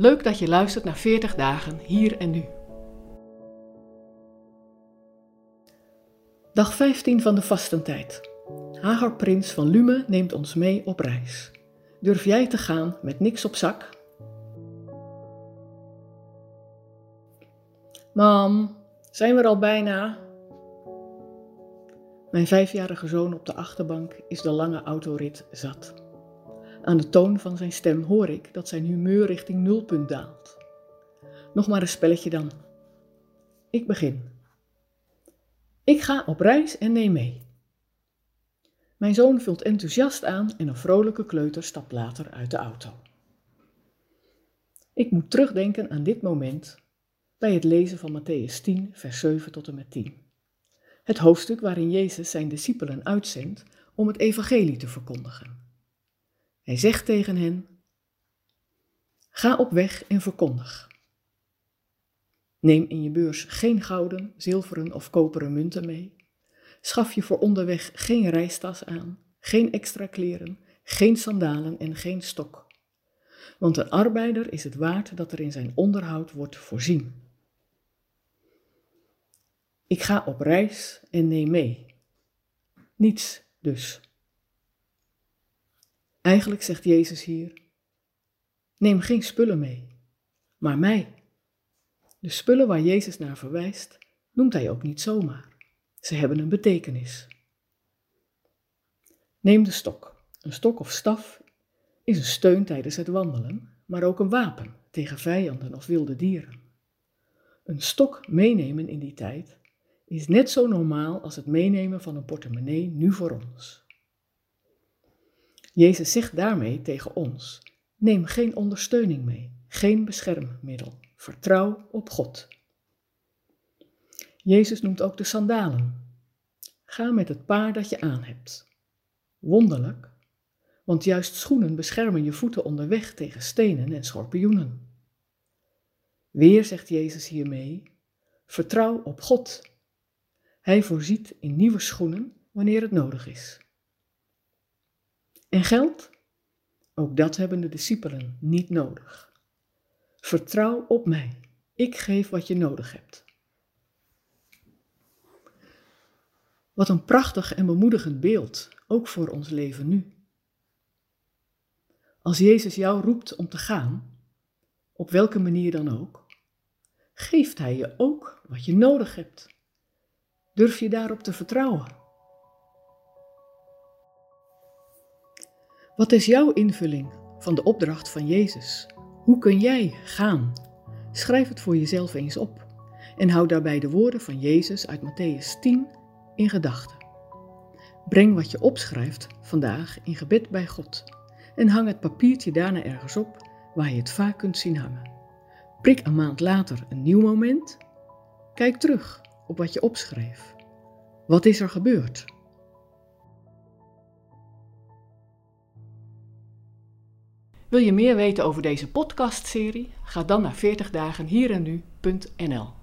Leuk dat je luistert naar 40 dagen hier en nu. Dag 15 van de vastentijd. Hagar Prins van Lume neemt ons mee op reis. Durf jij te gaan met niks op zak? Mam, zijn we er al bijna? Mijn vijfjarige zoon op de achterbank is de lange autorit zat. Aan de toon van zijn stem hoor ik dat zijn humeur richting nulpunt daalt. Nog maar een spelletje dan. Ik begin. Ik ga op reis en neem mee. Mijn zoon vult enthousiast aan en een vrolijke kleuter stapt later uit de auto. Ik moet terugdenken aan dit moment bij het lezen van Matthäus 10, vers 7 tot en met 10. Het hoofdstuk waarin Jezus zijn discipelen uitzendt om het evangelie te verkondigen. Hij zegt tegen hen: Ga op weg en verkondig. Neem in je beurs geen gouden, zilveren of koperen munten mee. Schaf je voor onderweg geen reistas aan, geen extra kleren, geen sandalen en geen stok. Want een arbeider is het waard dat er in zijn onderhoud wordt voorzien. Ik ga op reis en neem mee. Niets dus. Eigenlijk zegt Jezus hier: neem geen spullen mee, maar mij. De spullen waar Jezus naar verwijst, noemt hij ook niet zomaar. Ze hebben een betekenis. Neem de stok. Een stok of staf is een steun tijdens het wandelen, maar ook een wapen tegen vijanden of wilde dieren. Een stok meenemen in die tijd is net zo normaal als het meenemen van een portemonnee nu voor ons. Jezus zegt daarmee tegen ons: neem geen ondersteuning mee, geen beschermmiddel. Vertrouw op God. Jezus noemt ook de sandalen. Ga met het paar dat je aan hebt. Wonderlijk, want juist schoenen beschermen je voeten onderweg tegen stenen en schorpioenen. Weer zegt Jezus hiermee: vertrouw op God. Hij voorziet in nieuwe schoenen wanneer het nodig is. En geld? Ook dat hebben de discipelen niet nodig. Vertrouw op mij. Ik geef wat je nodig hebt. Wat een prachtig en bemoedigend beeld, ook voor ons leven nu. Als Jezus jou roept om te gaan, op welke manier dan ook, geeft Hij je ook wat je nodig hebt. Durf je daarop te vertrouwen? Wat is jouw invulling van de opdracht van Jezus? Hoe kun jij gaan? Schrijf het voor jezelf eens op en houd daarbij de woorden van Jezus uit Matthäus 10 in gedachten. Breng wat je opschrijft vandaag in gebed bij God en hang het papiertje daarna ergens op waar je het vaak kunt zien hangen. Prik een maand later een nieuw moment. Kijk terug op wat je opschreef. Wat is er gebeurd? Wil je meer weten over deze podcastserie? Ga dan naar 40dagenhierennu.nl